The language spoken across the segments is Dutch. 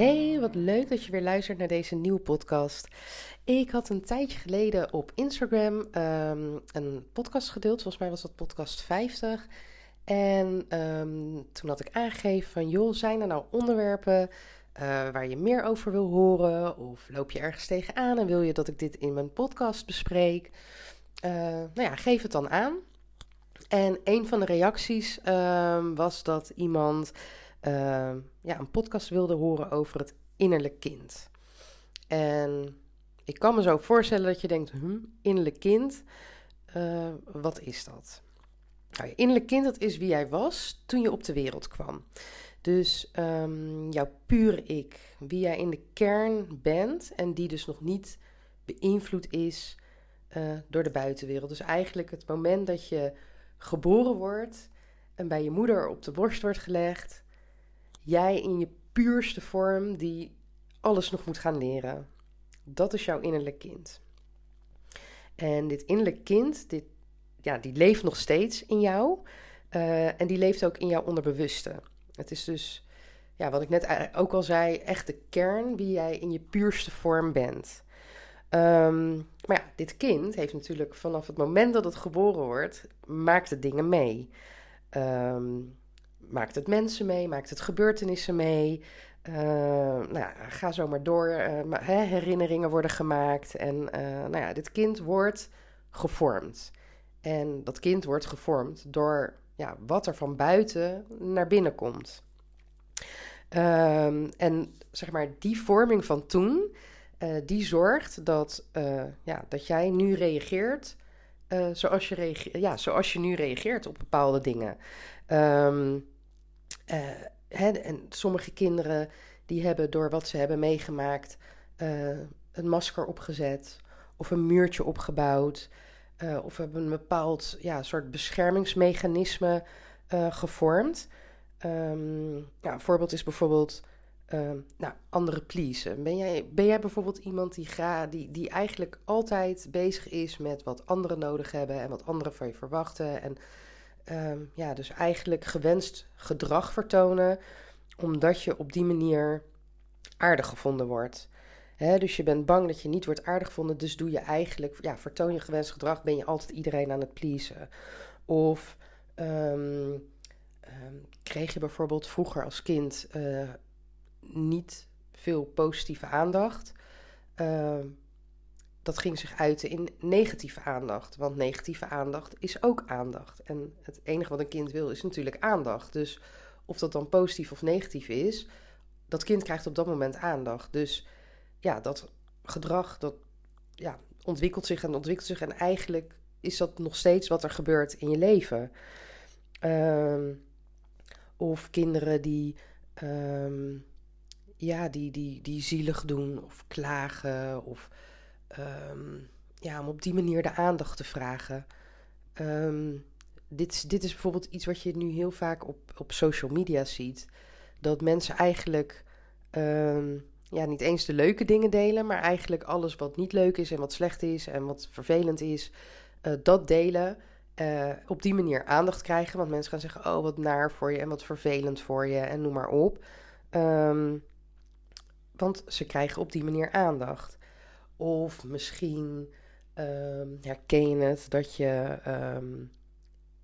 Hey, wat leuk dat je weer luistert naar deze nieuwe podcast. Ik had een tijdje geleden op Instagram ehm, een podcast gedeeld. Volgens mij was dat podcast 50. En ehm, toen had ik aangegeven van, joh, zijn er nou onderwerpen uh, waar je meer over wil horen? Of loop je ergens tegenaan en wil je dat ik dit in mijn podcast bespreek? Uh, nou ja, geef het dan aan. En een van de reacties um, was dat iemand ja, een podcast wilde horen over het innerlijk kind. En ik kan me zo voorstellen dat je denkt, hm, innerlijk kind, uh, wat is dat? Nou, je innerlijk kind, dat is wie jij was toen je op de wereld kwam. Dus um, jouw pure ik, wie jij in de kern bent en die dus nog niet beïnvloed is uh, door de buitenwereld. Dus eigenlijk het moment dat je geboren wordt en bij je moeder op de borst wordt gelegd, jij in je puurste vorm die alles nog moet gaan leren. Dat is jouw innerlijk kind. En dit innerlijk kind, dit, ja, die leeft nog steeds in jou. Uh, en die leeft ook in jouw onderbewuste. Het is dus, ja, wat ik net ook al zei, echt de kern wie jij in je puurste vorm bent. Um, maar ja, dit kind heeft natuurlijk vanaf het moment dat het geboren wordt, maakt het dingen mee. Um, maakt het mensen mee, maakt het gebeurtenissen mee. Uh, nou, ga zo maar door. Uh, herinneringen worden gemaakt. En uh, nou ja, dit kind wordt gevormd. En dat kind wordt gevormd door ja, wat er van buiten naar binnen komt. Um, en zeg maar, die vorming van toen, die zorgt dat, ja, dat jij nu reageert zoals, je ja, zoals je nu reageert op bepaalde dingen. Um, hè, en sommige kinderen die hebben door wat ze hebben meegemaakt uh, een masker opgezet of een muurtje opgebouwd. Uh, of hebben een bepaald ja, soort beschermingsmechanisme gevormd. Ja, een voorbeeld is bijvoorbeeld um, nou, andere pleasen. Ben jij, ben jij bijvoorbeeld iemand die, ga, die, die eigenlijk altijd bezig is met wat anderen nodig hebben en wat anderen van je verwachten? En um, ja, dus eigenlijk gewenst gedrag vertonen, omdat je op die manier aardig gevonden wordt. Dus je bent bang dat je niet wordt aardig gevonden, dus doe je eigenlijk, ja, vertoon je gewenst gedrag, ben je altijd iedereen aan het pleasen. Of um, um, kreeg je bijvoorbeeld vroeger als kind uh, niet veel positieve aandacht. Dat ging zich uiten in negatieve aandacht. Want negatieve aandacht is ook aandacht. En het enige wat een kind wil is natuurlijk aandacht. Dus of dat dan positief of negatief is, dat kind krijgt op dat moment aandacht. Dus ja, dat gedrag dat ja, ontwikkelt zich en ontwikkelt zich. En eigenlijk is dat nog steeds wat er gebeurt in je leven. Um, of kinderen die, um, ja, die, die, die zielig doen of klagen of um, ja, om op die manier de aandacht te vragen. Um, dit, dit is bijvoorbeeld iets wat je nu heel vaak op, op social media ziet. Dat mensen eigenlijk um, ja, niet eens de leuke dingen delen, maar eigenlijk alles wat niet leuk is en wat slecht is en wat vervelend is, uh, dat delen. Uh, op die manier aandacht krijgen. Want mensen gaan zeggen: Oh, wat naar voor je en wat vervelend voor je en noem maar op. Want ze krijgen op die manier aandacht. Of misschien um, herken je het dat je um,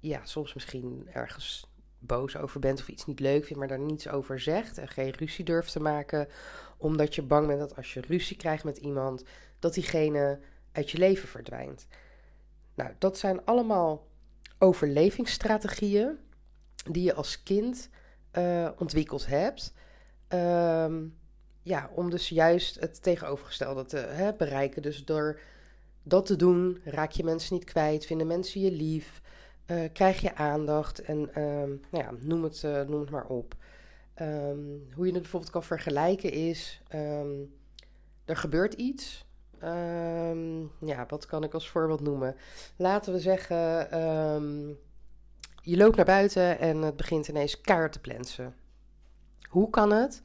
ja, soms misschien ergens boos over bent of iets niet leuk vindt, maar daar niets over zegt en geen ruzie durft te maken, omdat je bang bent dat als je ruzie krijgt met iemand, dat diegene uit je leven verdwijnt. Nou, dat zijn allemaal overlevingsstrategieën die je als kind uh, ontwikkeld hebt. Um, ja, om dus juist het tegenovergestelde te hè, bereiken. Dus door dat te doen, raak je mensen niet kwijt, vinden mensen je lief, uh, krijg je aandacht en um, nou ja, noem, het, uh, noem het maar op. Um, hoe je het bijvoorbeeld kan vergelijken is, um, er gebeurt iets, Ehm, ja, wat kan ik als voorbeeld noemen? Laten we zeggen, ehm, je loopt naar buiten en het begint ineens kaart te plensen. Hoe kan het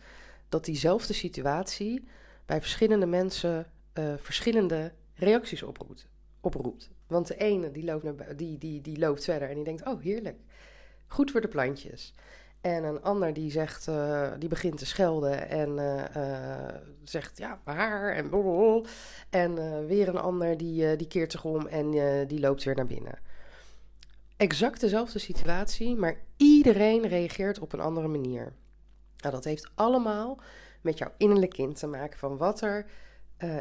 dat diezelfde situatie bij verschillende mensen uh, verschillende reacties oproept, oproept? Want de ene die loopt, naar, die, die, die loopt verder en die denkt, oh heerlijk, goed voor de plantjes. En een ander die zegt, uh, die begint te schelden en uh, zegt, ja, waar en blablabla. En weer een ander die, die keert zich om en die loopt weer naar binnen. Exact dezelfde situatie, maar iedereen reageert op een andere manier. Nou, dat heeft allemaal met jouw innerlijk kind te maken van wat er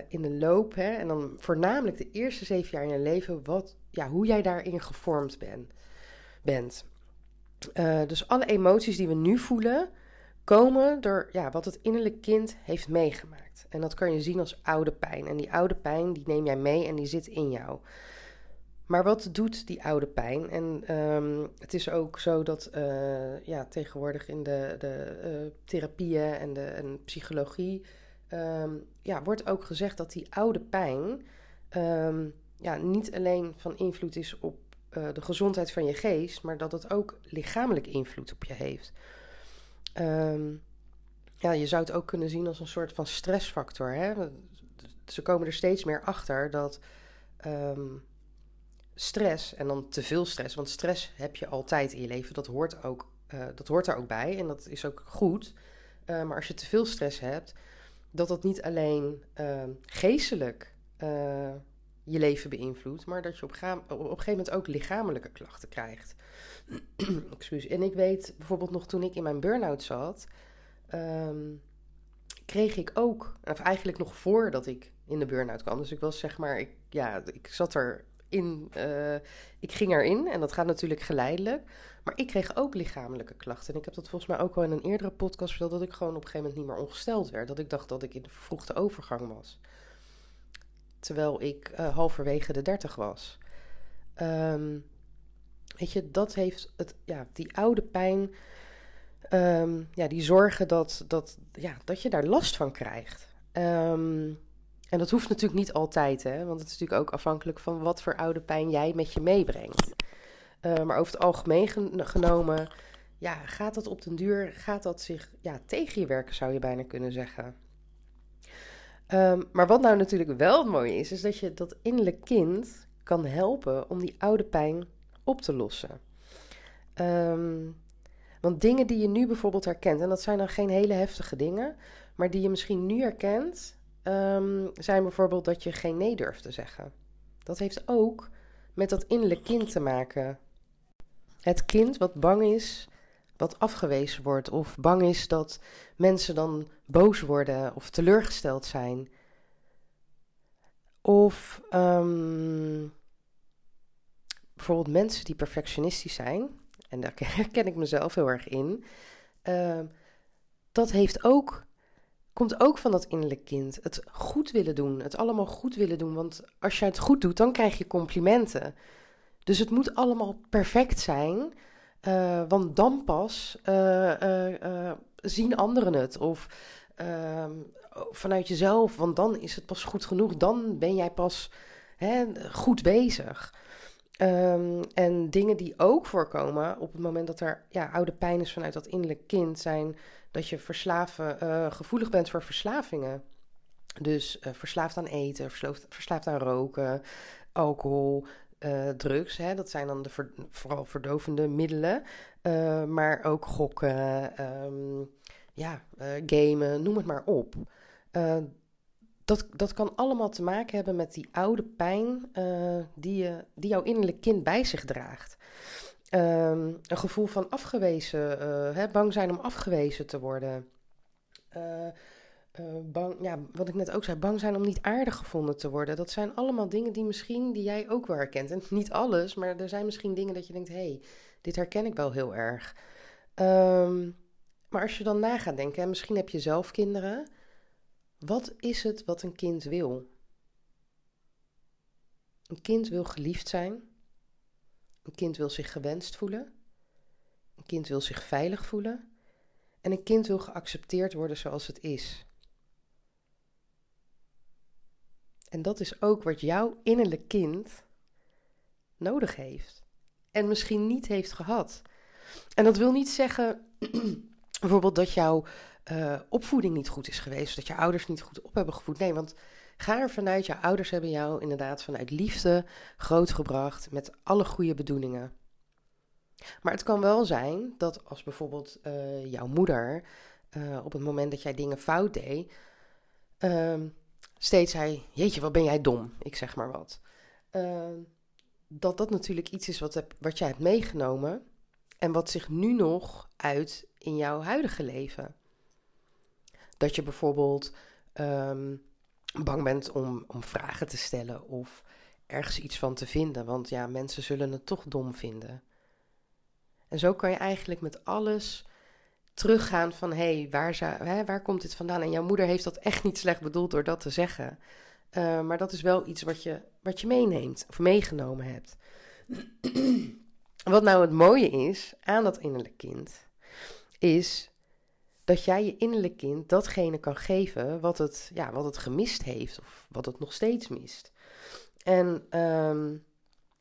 in de loop, hè, en dan voornamelijk de eerste zeven jaar in je leven, wat, ja, hoe jij daarin gevormd ben, bent. Uh, dus alle emoties die we nu voelen, komen door ja, wat het innerlijk kind heeft meegemaakt. En dat kan je zien als oude pijn. En die oude pijn, die neem jij mee en die zit in jou. Maar wat doet die oude pijn? En um, het is ook zo dat uh, ja, tegenwoordig in de, de uh, therapieën en de en psychologie um, ja, wordt ook gezegd dat die oude pijn um, ja, niet alleen van invloed is op uh, de gezondheid van je geest, maar dat het ook lichamelijk invloed op je heeft. Ja, je zou het ook kunnen zien als een soort van stressfactor. Hè? Ze komen er steeds meer achter dat stress, en dan te veel stress, want stress heb je altijd in je leven, dat hoort, ook, uh, dat hoort er ook bij en dat is ook goed. Uh, maar als je te veel stress hebt, dat dat niet alleen geestelijk je leven beïnvloedt, maar dat je op, op, een gegeven moment ook lichamelijke klachten krijgt. En ik weet bijvoorbeeld nog toen ik in mijn burn-out zat, um, kreeg ik ook, of eigenlijk nog voordat ik in de burn-out kwam. Dus ik was zeg maar, ik, ja, ik zat er in, uh, ik ging erin en dat gaat natuurlijk geleidelijk. Maar ik kreeg ook lichamelijke klachten. En ik heb dat volgens mij ook al in een eerdere podcast verteld, dat ik gewoon op een gegeven moment niet meer ongesteld werd. Dat ik dacht dat ik in de vroegte overgang was terwijl ik uh, halverwege de dertig was. Um, weet je, dat heeft het, ja, die oude pijn, um, ja, die zorgen dat, dat, ja, dat je daar last van krijgt. Um, en dat hoeft natuurlijk niet altijd, hè, want het is natuurlijk ook afhankelijk van wat voor oude pijn jij met je meebrengt. Uh, maar over het algemeen genomen, ja, gaat dat op den duur, gaat dat zich ja, tegen je werken, zou je bijna kunnen zeggen. Um, maar wat nou natuurlijk wel het mooie is, is dat je dat innerlijk kind kan helpen om die oude pijn op te lossen. Um, want dingen die je nu bijvoorbeeld herkent, en dat zijn dan geen hele heftige dingen, maar die je misschien nu herkent, um, zijn bijvoorbeeld dat je geen nee durft te zeggen. Dat heeft ook met dat innerlijk kind te maken. Het kind wat bang is wat afgewezen wordt. Of bang is dat mensen dan boos worden of teleurgesteld zijn. Of um, bijvoorbeeld mensen die perfectionistisch zijn. En daar herken ik mezelf heel erg in. Uh, dat heeft ook, komt ook van dat innerlijk kind. Het goed willen doen. Het allemaal goed willen doen. Want als je het goed doet, dan krijg je complimenten. Dus het moet allemaal perfect zijn. Uh, want dan pas uh, uh, zien anderen het. Of ehm, vanuit jezelf, want dan is het pas goed genoeg. Dan ben jij pas hè, goed bezig. Um, en dingen die ook voorkomen op het moment dat er ja, oude pijn is vanuit dat innerlijk kind, zijn dat je verslaven, gevoelig bent voor verslavingen. Dus verslaafd aan eten, verslaafd, verslaafd aan roken, alcohol, uh, drugs. Hè, dat zijn dan de vooral verdovende middelen. Uh, maar ook gokken, um, ja, uh, gamen, noem het maar op. dat, dat kan allemaal te maken hebben met die oude pijn die, je, die jouw innerlijk kind bij zich draagt. Um, een gevoel van afgewezen, hè, bang zijn om afgewezen te worden. Uh, bang, ja, wat ik net ook zei, bang zijn om niet aardig gevonden te worden. Dat zijn allemaal dingen die misschien, die jij ook wel herkent. En niet alles, maar er zijn misschien dingen dat je denkt, hé, hey, dit herken ik wel heel erg. Um, maar als je dan na gaat denken, en misschien heb je zelf kinderen. Wat is het wat een kind wil? Een kind wil geliefd zijn. Een kind wil zich gewenst voelen. Een kind wil zich veilig voelen. En een kind wil geaccepteerd worden zoals het is. En dat is ook wat jouw innerlijk kind nodig heeft. En misschien niet heeft gehad. En dat wil niet zeggen bijvoorbeeld dat jouw uh, opvoeding niet goed is geweest. Dat je ouders niet goed op hebben gevoed. Nee, want ga er vanuit, jouw ouders hebben jou inderdaad vanuit liefde grootgebracht. Met alle goede bedoelingen. Maar het kan wel zijn dat als bijvoorbeeld uh, jouw moeder uh, op het moment dat jij dingen fout deed, uh, steeds zei: Jeetje, wat ben jij dom? Ik zeg maar wat. Ehm, dat dat natuurlijk iets is wat, wat jij hebt meegenomen en wat zich nu nog uit in jouw huidige leven. Dat je bijvoorbeeld ehm, bang bent om, om vragen te stellen of ergens iets van te vinden, want ja, mensen zullen het toch dom vinden. En zo kan je eigenlijk met alles teruggaan van hé, hey, waar, waar komt dit vandaan? En jouw moeder heeft dat echt niet slecht bedoeld door dat te zeggen. Uh, maar dat is wel iets wat je, wat je meeneemt of meegenomen hebt. wat nou het mooie is aan dat innerlijk kind, is dat jij je innerlijk kind datgene kan geven wat het, ja, wat het gemist heeft of wat het nog steeds mist. En um,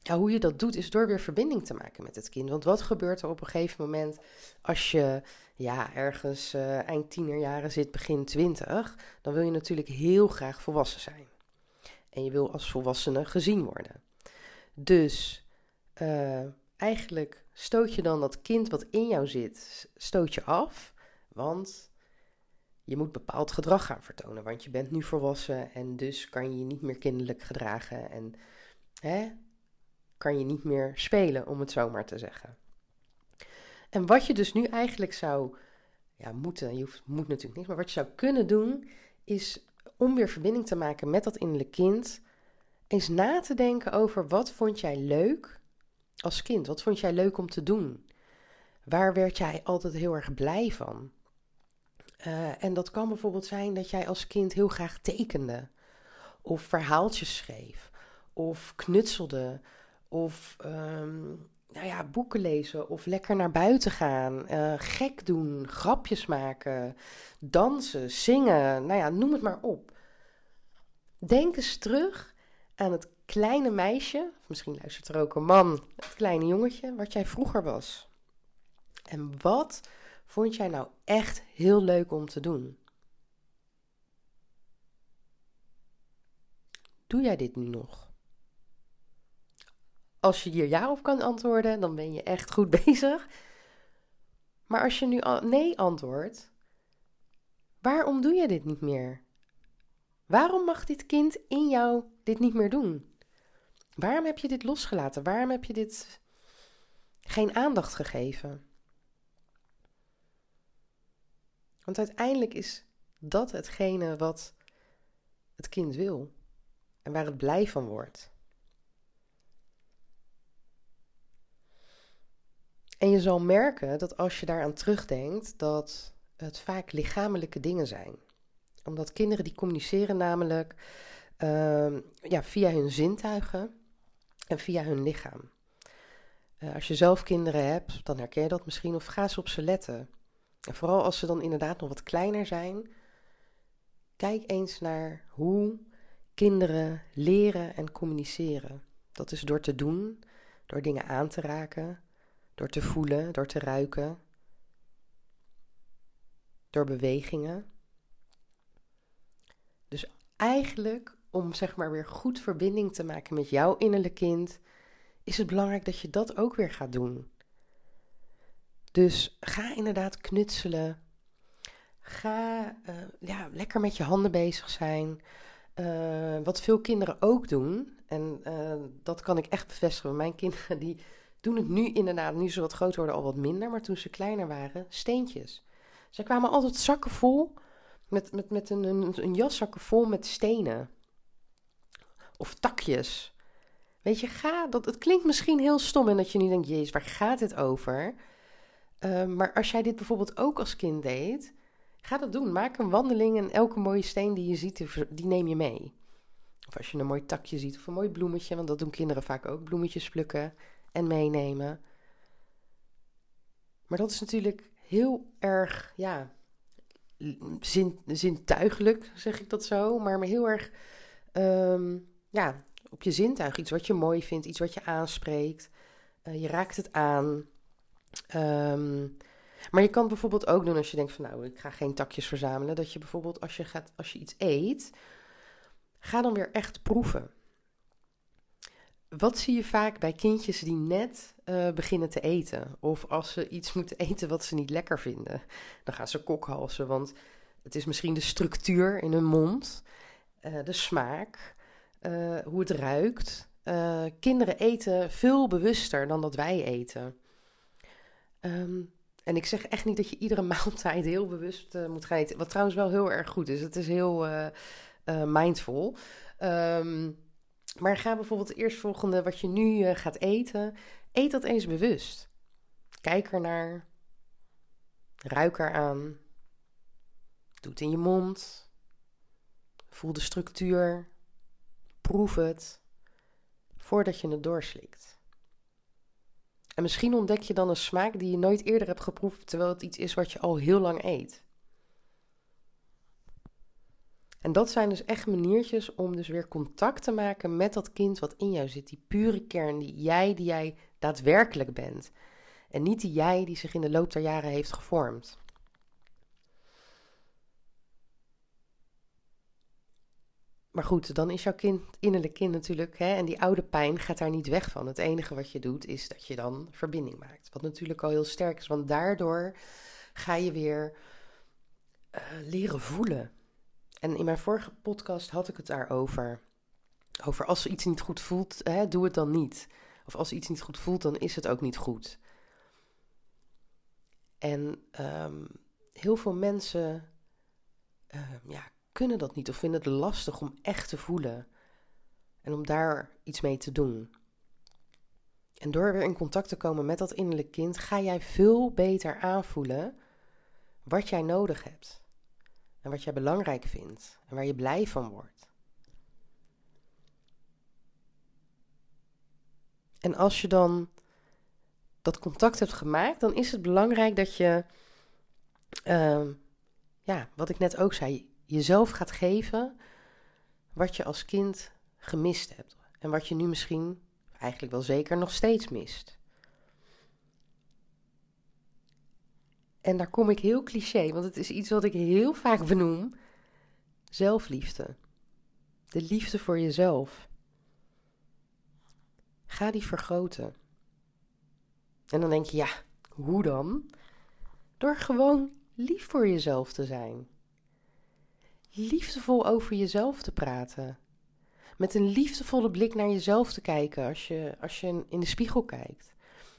ja, hoe je dat doet is door weer verbinding te maken met het kind. Want wat gebeurt er op een gegeven moment als je ja, ergens uh, eind tienerjaren zit, begin twintig? Dan wil je natuurlijk heel graag volwassen zijn. En je wil als volwassene gezien worden. Dus uh, eigenlijk stoot je dan dat kind wat in jou zit, stoot je af. Want je moet bepaald gedrag gaan vertonen. Want je bent nu volwassen en dus kan je je niet meer kinderlijk gedragen. En hè, kan je niet meer spelen, om het zo maar te zeggen. En wat je dus nu eigenlijk zou ja, moeten, je hoeft, moet natuurlijk niet, maar wat je zou kunnen doen, is om weer verbinding te maken met dat innerlijke kind, eens na te denken over wat vond jij leuk als kind? Wat vond jij leuk om te doen? Waar werd jij altijd heel erg blij van? Uh, en dat kan bijvoorbeeld zijn dat jij als kind heel graag tekende, of verhaaltjes schreef, of knutselde, of um, nou ja, boeken lezen of lekker naar buiten gaan, uh, gek doen, grapjes maken, dansen, zingen, nou ja, noem het maar op. Denk eens terug aan het kleine meisje, misschien luistert er ook een man, het kleine jongetje, wat jij vroeger was. En wat vond jij nou echt heel leuk om te doen? Doe jij dit nu nog? Als je hier ja op kan antwoorden, dan ben je echt goed bezig. Maar als je nu nee antwoordt, waarom doe je dit niet meer? Waarom mag dit kind in jou dit niet meer doen? Waarom heb je dit losgelaten? Waarom heb je dit geen aandacht gegeven? Want uiteindelijk is dat hetgene wat het kind wil en waar het blij van wordt. En je zal merken dat als je daaraan terugdenkt, dat het vaak lichamelijke dingen zijn. Omdat kinderen die communiceren namelijk uh, ja, via hun zintuigen en via hun lichaam. Uh, als je zelf kinderen hebt, dan herken je dat misschien of ga ze op ze letten. En vooral als ze dan inderdaad nog wat kleiner zijn, kijk eens naar hoe kinderen leren en communiceren. Dat is door te doen, door dingen aan te raken, door te voelen, door te ruiken, door bewegingen. Dus eigenlijk om zeg maar weer goed verbinding te maken met jouw innerlijk kind, is het belangrijk dat je dat ook weer gaat doen. Dus ga inderdaad knutselen. Ga uh, ja, lekker met je handen bezig zijn. Uh, wat veel kinderen ook doen, en uh, dat kan ik echt bevestigen. Mijn kinderen die doen het nu inderdaad, nu ze wat groter worden, al wat minder. Maar toen ze kleiner waren, steentjes. Ze kwamen altijd zakken vol, met, met, met een, een, een jaszakken vol met stenen. Of takjes. Weet je, ga, dat, het klinkt misschien heel stom en dat je nu denkt, jezus, waar gaat dit over? Uh, maar als jij dit bijvoorbeeld ook als kind deed, ga dat doen. Maak een wandeling en elke mooie steen die je ziet, die neem je mee. Of als je een mooi takje ziet of een mooi bloemetje, want dat doen kinderen vaak ook, bloemetjes plukken en meenemen. Maar dat is natuurlijk heel erg, ja, zin, zintuigelijk, zeg ik dat zo, maar heel erg ehm, ja, op je zintuig. Iets wat je mooi vindt, iets wat je aanspreekt. je raakt het aan. Ehm, maar je kan bijvoorbeeld ook doen als je denkt van nou, ik ga geen takjes verzamelen. Dat je bijvoorbeeld als je, gaat, als je iets eet, ga dan weer echt proeven. Wat zie je vaak bij kindjes die net uh, beginnen te eten? Of als ze iets moeten eten wat ze niet lekker vinden, dan gaan ze kokhalzen. Want het is misschien de structuur in hun mond, uh, de smaak, uh, hoe het ruikt. kinderen eten veel bewuster dan dat wij eten. Um, en ik zeg echt niet dat je iedere maaltijd heel bewust uh, moet gaan eten. Wat trouwens wel heel erg goed is. Het is heel uh, uh, mindful. Um, maar ga bijvoorbeeld het eerstvolgende wat je nu gaat eten. Eet dat eens bewust. Kijk ernaar. Ruik eraan. Doe het in je mond. Voel de structuur. Proef het. Voordat je het doorslikt. En misschien ontdek je dan een smaak die je nooit eerder hebt geproefd, terwijl het iets is wat je al heel lang eet. En dat zijn dus echt maniertjes om dus weer contact te maken met dat kind wat in jou zit. Die pure kern, die jij, die jij daadwerkelijk bent. En niet die jij die zich in de loop der jaren heeft gevormd. Maar goed, dan is jouw kind, innerlijk kind natuurlijk, hè, en die oude pijn gaat daar niet weg van. Het enige wat je doet is dat je dan verbinding maakt. Wat natuurlijk al heel sterk is, want daardoor ga je weer uh, leren voelen. En in mijn vorige podcast had ik het daarover. Over als iets niet goed voelt, hè, doe het dan niet. Of als iets niet goed voelt, dan is het ook niet goed. En um, heel veel mensen uh, ja, kunnen dat niet of vinden het lastig om echt te voelen en om daar iets mee te doen. En door weer in contact te komen met dat innerlijk kind, ga jij veel beter aanvoelen wat jij nodig hebt. En wat jij belangrijk vindt en waar je blij van wordt. En als je dan dat contact hebt gemaakt, dan is het belangrijk dat je, uh, ja, wat ik net ook zei, jezelf gaat geven wat je als kind gemist hebt. En wat je nu misschien eigenlijk wel zeker nog steeds mist. En daar kom ik heel cliché, want het is iets wat ik heel vaak benoem: zelfliefde. De liefde voor jezelf. Ga die vergroten. En dan denk je, ja, hoe dan? Door gewoon lief voor jezelf te zijn liefdevol over jezelf te praten. Met een liefdevolle blik naar jezelf te kijken als je, als je in de spiegel kijkt.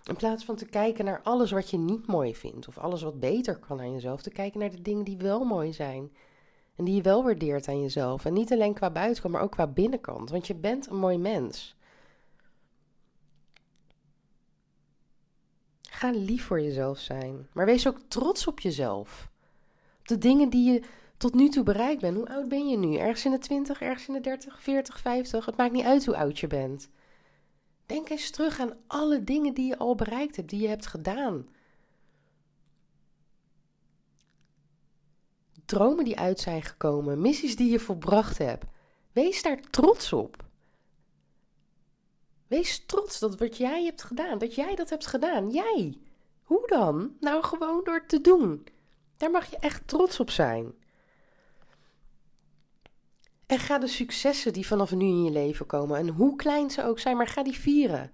In plaats van te kijken naar alles wat je niet mooi vindt of alles wat beter kan aan jezelf, te kijken naar de dingen die wel mooi zijn. En die je wel waardeert aan jezelf. En niet alleen qua buitenkant, maar ook qua binnenkant. Want je bent een mooi mens. Ga lief voor jezelf zijn. Maar wees ook trots op jezelf. Op de dingen die je tot nu toe bereikt ben. Hoe oud ben je nu? Ergens in de 20, ergens in de 30, 40, 50? Het maakt niet uit hoe oud je bent. Denk eens terug aan alle dingen die je al bereikt hebt, die je hebt gedaan. Dromen die uit zijn gekomen, missies die je volbracht hebt. Wees daar trots op. Wees trots dat wat jij hebt gedaan, dat jij dat hebt gedaan. Jij. Hoe dan? Nou, gewoon door te doen. Daar mag je echt trots op zijn. En ga de successen die vanaf nu in je leven komen, en hoe klein ze ook zijn, maar ga die vieren.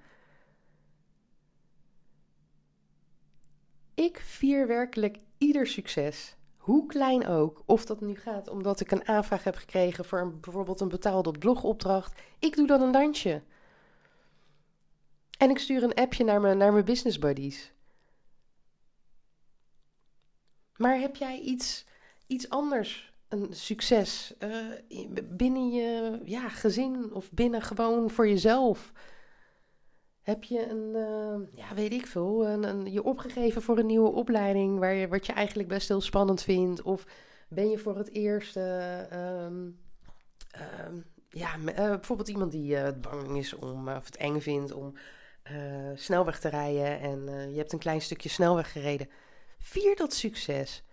Ik vier werkelijk ieder succes, hoe klein ook. Of dat nu gaat omdat ik een aanvraag heb gekregen voor een, bijvoorbeeld een betaalde blogopdracht. Ik doe dan een dansje. En ik stuur een appje naar mijn, naar mijn business buddies. Maar heb jij iets, iets anders een succes uh, binnen je ja, gezin of binnen gewoon voor jezelf? Heb je een, uh, ja, weet ik veel, een, je opgegeven voor een nieuwe opleiding waar je, wat je eigenlijk best heel spannend vindt? Of ben je voor het eerst, uh, um, ja, bijvoorbeeld iemand die bang is om, of het eng vindt om snelweg te rijden en je hebt een klein stukje snelweg gereden? Vier dat succes.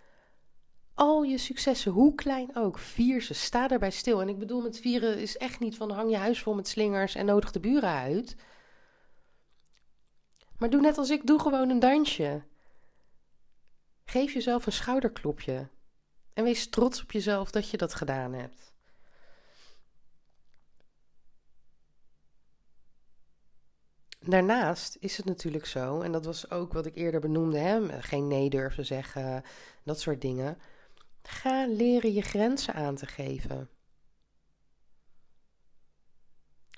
Al je successen, hoe klein ook, vier ze. Sta erbij stil. En ik bedoel met vieren is echt niet van hang je huis vol met slingers en nodig de buren uit. Maar doe net als ik, doe gewoon een dansje. Geef jezelf een schouderklopje. En wees trots op jezelf dat je dat gedaan hebt. Daarnaast is het natuurlijk zo, en dat was ook wat ik eerder benoemde, hè, geen nee durven zeggen, dat soort dingen. Ga leren je grenzen aan te geven.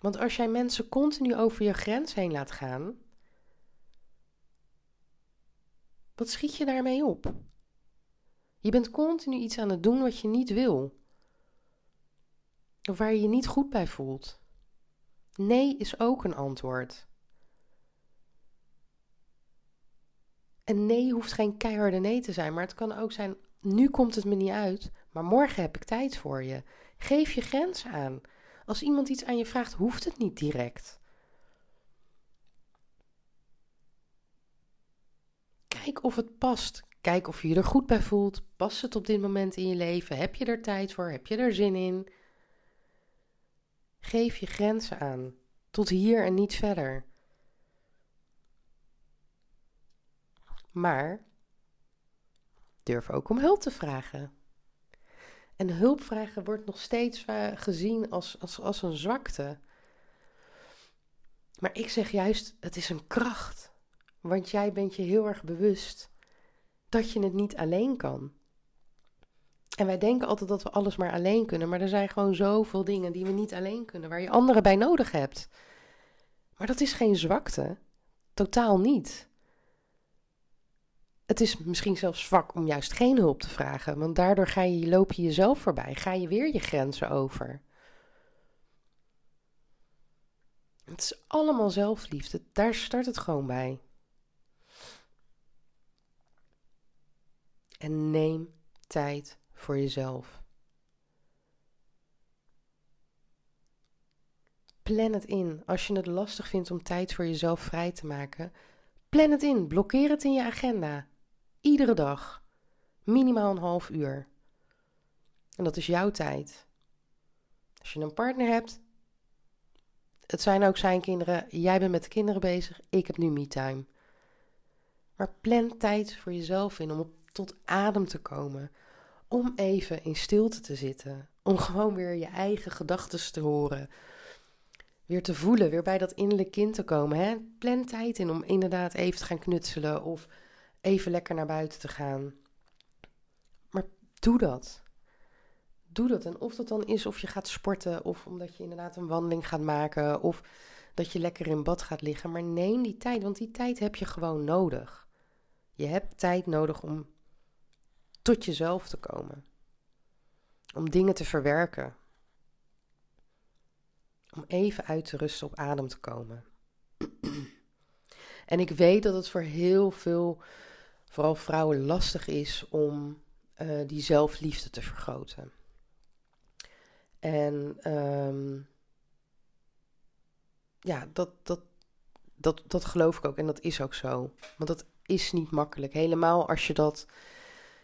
Want als jij mensen continu over je grens heen laat gaan, wat schiet je daarmee op? Je bent continu iets aan het doen wat je niet wil. Of waar je je niet goed bij voelt. Nee is ook een antwoord. En nee hoeft geen keiharde nee te zijn, maar het kan ook zijn: nu komt het me niet uit, maar morgen heb ik tijd voor je. Geef je grenzen aan. Als iemand iets aan je vraagt, hoeft het niet direct. Kijk of het past. Kijk of je je er goed bij voelt. Past het op dit moment in je leven? Heb je er tijd voor? Heb je er zin in? Geef je grenzen aan. Tot hier en niet verder. Maar durf ook om hulp te vragen. En hulp vragen wordt nog steeds gezien als, als, als een zwakte. Maar ik zeg juist, het is een kracht. Want jij bent je heel erg bewust dat je het niet alleen kan. En wij denken altijd dat we alles maar alleen kunnen, maar er zijn gewoon zoveel dingen die we niet alleen kunnen, waar je anderen bij nodig hebt. Maar dat is geen zwakte. Totaal niet. Het is misschien zelfs zwak om juist geen hulp te vragen, want daardoor ga je, loop je jezelf voorbij, ga je weer je grenzen over. Het is allemaal zelfliefde, daar start het gewoon bij. En neem tijd voor jezelf. Plan het in. Als je het lastig vindt om tijd voor jezelf vrij te maken, plan het in. Blokkeer het in je agenda. Iedere dag. Minimaal een half uur. En dat is jouw tijd. Als je een partner hebt, het zijn ook zijn kinderen. Jij bent met de kinderen bezig. Ik heb nu me-time. Maar plan tijd voor jezelf in om tot adem te komen. Om even in stilte te zitten. Om gewoon weer je eigen gedachten te horen. Weer te voelen, weer bij dat innerlijke kind te komen. Hè? Plan tijd in om inderdaad even te gaan knutselen of even lekker naar buiten te gaan. Maar doe dat. Doe dat. En of dat dan is of je gaat sporten, of omdat je inderdaad een wandeling gaat maken, of dat je lekker in bad gaat liggen. Maar neem die tijd, want die tijd heb je gewoon nodig. Je hebt tijd nodig om tot jezelf te komen. Om dingen te verwerken. Om even uit te rusten, op adem te komen. en ik weet dat het voor heel veel, vooral vrouwen, lastig is om uh, die zelfliefde te vergroten. En um, ja, dat, dat, dat, dat geloof ik ook en dat is ook zo. Want dat is niet makkelijk. Helemaal als je dat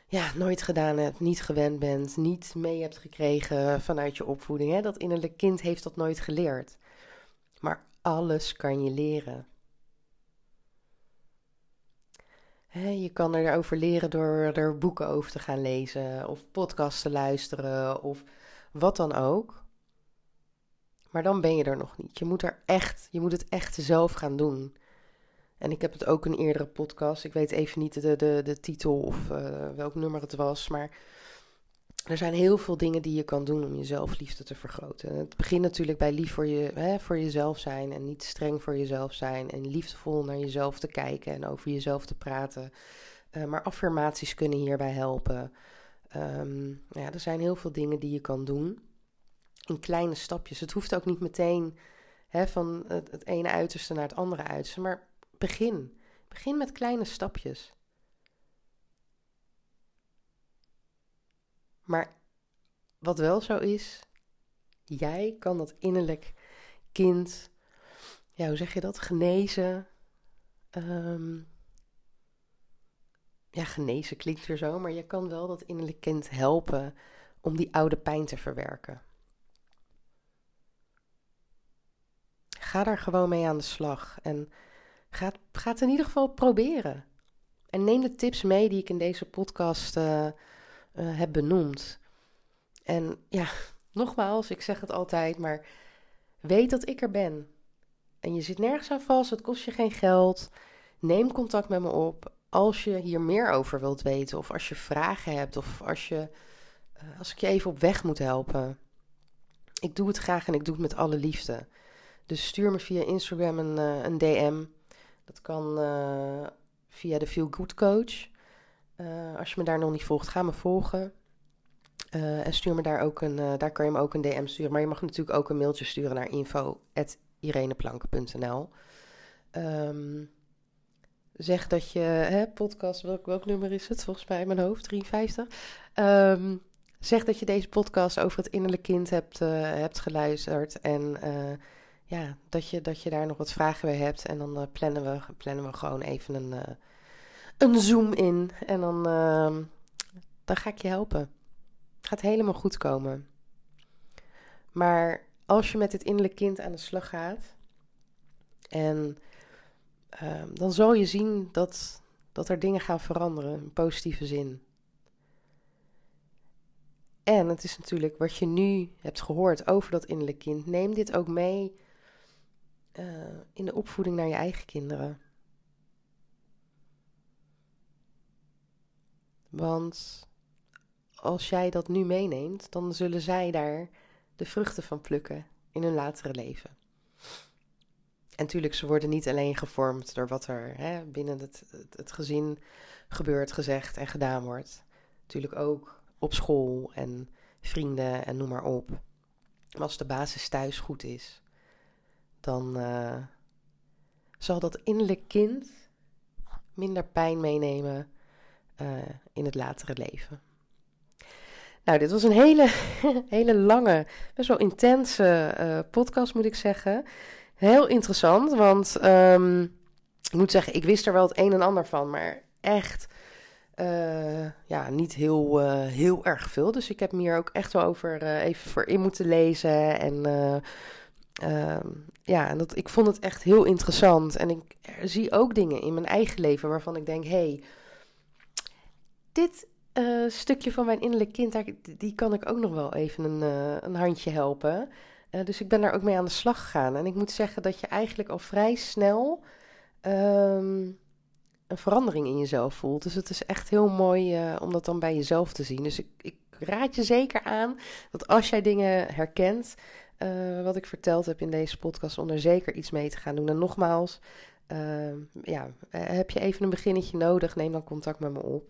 ja, nooit gedaan hebt, niet gewend bent, niet mee hebt gekregen vanuit je opvoeding. Hè? Dat innerlijke kind heeft dat nooit geleerd. Maar alles kan je leren. Hè, je kan erover leren door er boeken over te gaan lezen, of podcasts te luisteren, of wat dan ook. Maar dan ben je er nog niet. Je moet er echt, je moet het echt zelf gaan doen. En ik heb het ook een eerdere podcast. Ik weet even niet de, de, de titel of uh, welk nummer het was. Maar er zijn heel veel dingen die je kan doen om je zelfliefde te vergroten. Het begint natuurlijk bij lief voor, je, hè, voor jezelf zijn en niet streng voor jezelf zijn. En liefdevol naar jezelf te kijken en over jezelf te praten. Uh, maar affirmaties kunnen hierbij helpen. Um, ja, er zijn heel veel dingen die je kan doen. In kleine stapjes. Het hoeft ook niet meteen hè, van het, het ene uiterste naar het andere uiterste. Maar Begin. Begin met kleine stapjes. Maar wat wel zo is, jij kan dat innerlijk kind, ja, hoe zeg je dat, genezen, um, ja, genezen klinkt weer zo, maar je kan wel dat innerlijk kind helpen om die oude pijn te verwerken. Ga daar gewoon mee aan de slag en ga, ga het in ieder geval proberen. En neem de tips mee die ik in deze podcast uh, uh, heb benoemd. En ja, nogmaals, ik zeg het altijd, maar weet dat ik er ben. En je zit nergens aan vast, het kost je geen geld. Neem contact met me op als je hier meer over wilt weten, of als je vragen hebt, of als, je, uh, als ik je even op weg moet helpen. Ik doe het graag en ik doe het met alle liefde. Dus stuur me via Instagram een, uh, een DM. Dat kan via de Feel Good Coach. Als je me daar nog niet volgt, ga me volgen. en stuur me daar ook een, daar kan je me ook een DM sturen. Maar je mag natuurlijk ook een mailtje sturen naar info.ireneplanken.nl. Um, zeg dat je, hè, podcast, welk, welk nummer is het? Volgens mij in mijn hoofd, 53. Um, ehm, zeg dat je deze podcast over het innerlijke kind hebt, hebt geluisterd. En ja, dat je, dat je daar nog wat vragen bij hebt. En dan plannen, we, plannen we gewoon even een, een zoom in. En dan, ehm, dan ga ik je helpen. Het gaat helemaal goed komen. Maar als je met het innerlijke kind aan de slag gaat. En Ehm, dan zal je zien dat, dat er dingen gaan veranderen in positieve zin. En het is natuurlijk wat je nu hebt gehoord over dat innerlijk kind. Neem dit ook mee uh, in de opvoeding naar je eigen kinderen. Want als jij dat nu meeneemt, dan zullen zij daar de vruchten van plukken in hun latere leven. En natuurlijk, ze worden niet alleen gevormd door wat er hè, binnen het, het, gezin gebeurt, gezegd en gedaan wordt. Natuurlijk ook op school en vrienden en noem maar op. Maar als de basis thuis goed is, dan uh, zal dat innerlijk kind minder pijn meenemen uh, in het latere leven. Nou, dit was een hele, hele lange, best wel intense uh, podcast, moet ik zeggen. Heel interessant, want um, ik moet zeggen, ik wist er wel het een en ander van, maar echt uh, ja, niet heel, heel erg veel. Dus ik heb me hier ook echt wel over even voor in moeten lezen. En um, ja, en dat, ik vond het echt heel interessant. En ik zie ook dingen in mijn eigen leven waarvan ik denk: hé, hey, dit stukje van mijn innerlijk kind, die kan ik ook nog wel even een, een handje helpen. Uh, dus ik ben daar ook mee aan de slag gegaan. En ik moet zeggen dat je eigenlijk al vrij snel um, een verandering in jezelf voelt. Dus het is echt heel mooi om dat dan bij jezelf te zien. Dus ik, ik, raad je zeker aan dat als jij dingen herkent, wat ik verteld heb in deze podcast, om er zeker iets mee te gaan doen. En nogmaals, ehm, ja, heb je even een beginnetje nodig, neem dan contact met me op.